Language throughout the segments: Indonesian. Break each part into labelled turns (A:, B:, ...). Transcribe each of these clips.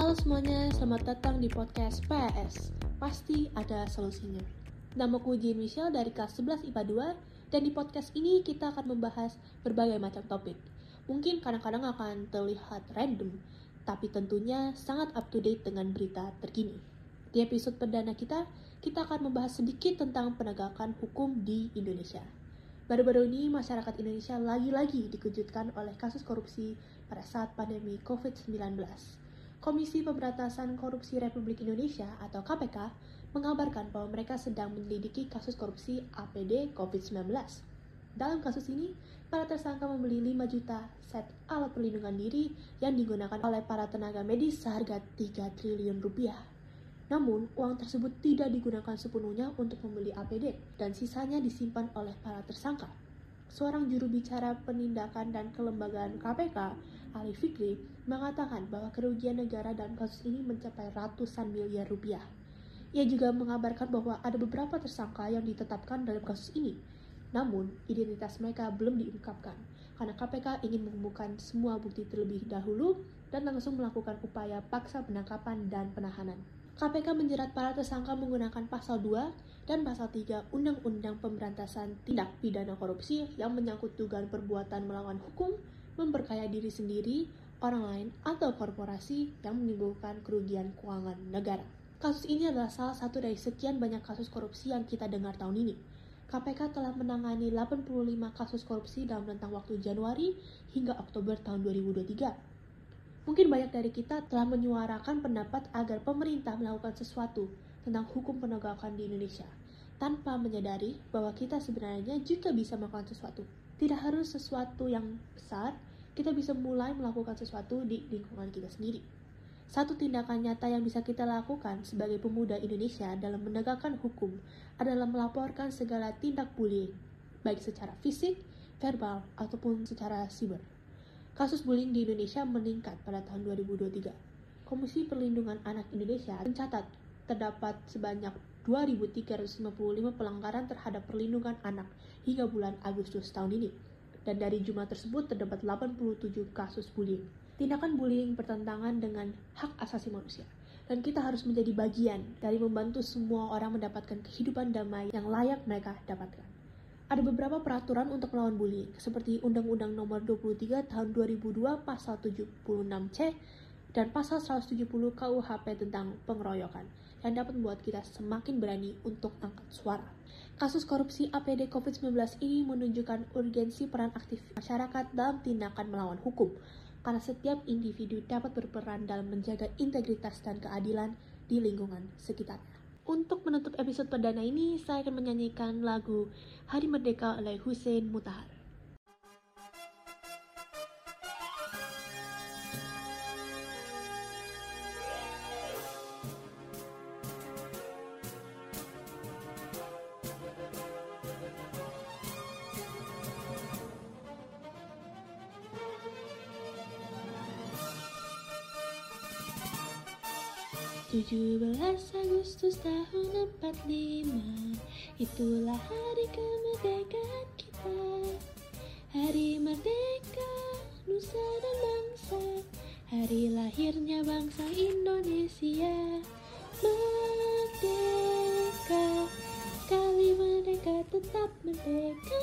A: Halo semuanya, selamat datang di podcast PS. Pasti ada solusinya. Namaku Jin Michelle dari kelas 11 IPA 2 dan di podcast ini kita akan membahas berbagai macam topik. Mungkin kadang-kadang akan terlihat random, tapi tentunya sangat up to date dengan berita terkini. Di episode perdana kita, kita akan membahas sedikit tentang penegakan hukum di Indonesia. Baru-baru ini masyarakat Indonesia lagi-lagi dikejutkan oleh kasus korupsi pada saat pandemi COVID-19. Komisi Pemberantasan Korupsi Republik Indonesia atau KPK mengabarkan bahwa mereka sedang menyelidiki kasus korupsi APD COVID-19. Dalam kasus ini, para tersangka membeli 5 juta set alat perlindungan diri yang digunakan oleh para tenaga medis seharga 3 triliun rupiah. Namun, uang tersebut tidak digunakan sepenuhnya untuk membeli APD dan sisanya disimpan oleh para tersangka. Seorang juru bicara penindakan dan kelembagaan KPK, Ali Fikri, mengatakan bahwa kerugian negara dalam kasus ini mencapai ratusan miliar rupiah. Ia juga mengabarkan bahwa ada beberapa tersangka yang ditetapkan dalam kasus ini, namun identitas mereka belum diungkapkan karena KPK ingin menemukan semua bukti terlebih dahulu dan langsung melakukan upaya paksa penangkapan dan penahanan. KPK menjerat para tersangka menggunakan pasal 2 dan pasal 3 Undang-Undang Pemberantasan Tindak Pidana Korupsi yang menyangkut dugaan perbuatan melawan hukum, memperkaya diri sendiri, orang lain, atau korporasi yang menimbulkan kerugian keuangan negara. Kasus ini adalah salah satu dari sekian banyak kasus korupsi yang kita dengar tahun ini. KPK telah menangani 85 kasus korupsi dalam rentang waktu Januari hingga Oktober tahun 2023. Mungkin banyak dari kita telah menyuarakan pendapat agar pemerintah melakukan sesuatu tentang hukum penegakan di Indonesia, tanpa menyadari bahwa kita sebenarnya juga bisa melakukan sesuatu. Tidak harus sesuatu yang besar, kita bisa mulai melakukan sesuatu di lingkungan kita sendiri. Satu tindakan nyata yang bisa kita lakukan sebagai pemuda Indonesia dalam menegakkan hukum adalah melaporkan segala tindak bullying, baik secara fisik, verbal, ataupun secara siber. Kasus bullying di Indonesia meningkat pada tahun 2023. Komisi Perlindungan Anak Indonesia mencatat terdapat sebanyak 2.355 pelanggaran terhadap perlindungan anak hingga bulan Agustus tahun ini dan dari jumlah tersebut terdapat 87 kasus bullying. Tindakan bullying bertentangan dengan hak asasi manusia, dan kita harus menjadi bagian dari membantu semua orang mendapatkan kehidupan damai yang layak mereka dapatkan. Ada beberapa peraturan untuk melawan bullying, seperti Undang-Undang Nomor 23 Tahun 2002 Pasal 76C dan Pasal 170 KUHP tentang pengeroyokan yang dapat membuat kita semakin berani untuk angkat suara. Kasus korupsi APD COVID-19 ini menunjukkan urgensi peran aktif masyarakat dalam tindakan melawan hukum, karena setiap individu dapat berperan dalam menjaga integritas dan keadilan di lingkungan sekitarnya. Untuk menutup episode perdana ini, saya akan menyanyikan lagu Hari Merdeka oleh Hussein Mutahar. 17 Agustus tahun 45 Itulah hari kemerdekaan kita. Hari merdeka Nusa dan bangsa. Hari lahirnya bangsa Indonesia. Merdeka. Sekali merdeka tetap merdeka.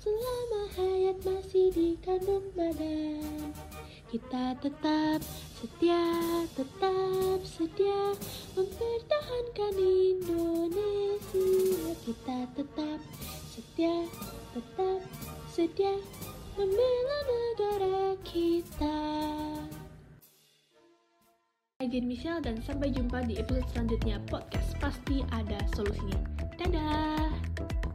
A: Selama hayat masih di kandung badan. Kita tetap setia, tetap setia mempertahankan Indonesia. Kita tetap setia, tetap setia membela negara kita. Saya Michelle dan sampai jumpa di episode selanjutnya podcast pasti ada solusinya. Dadah!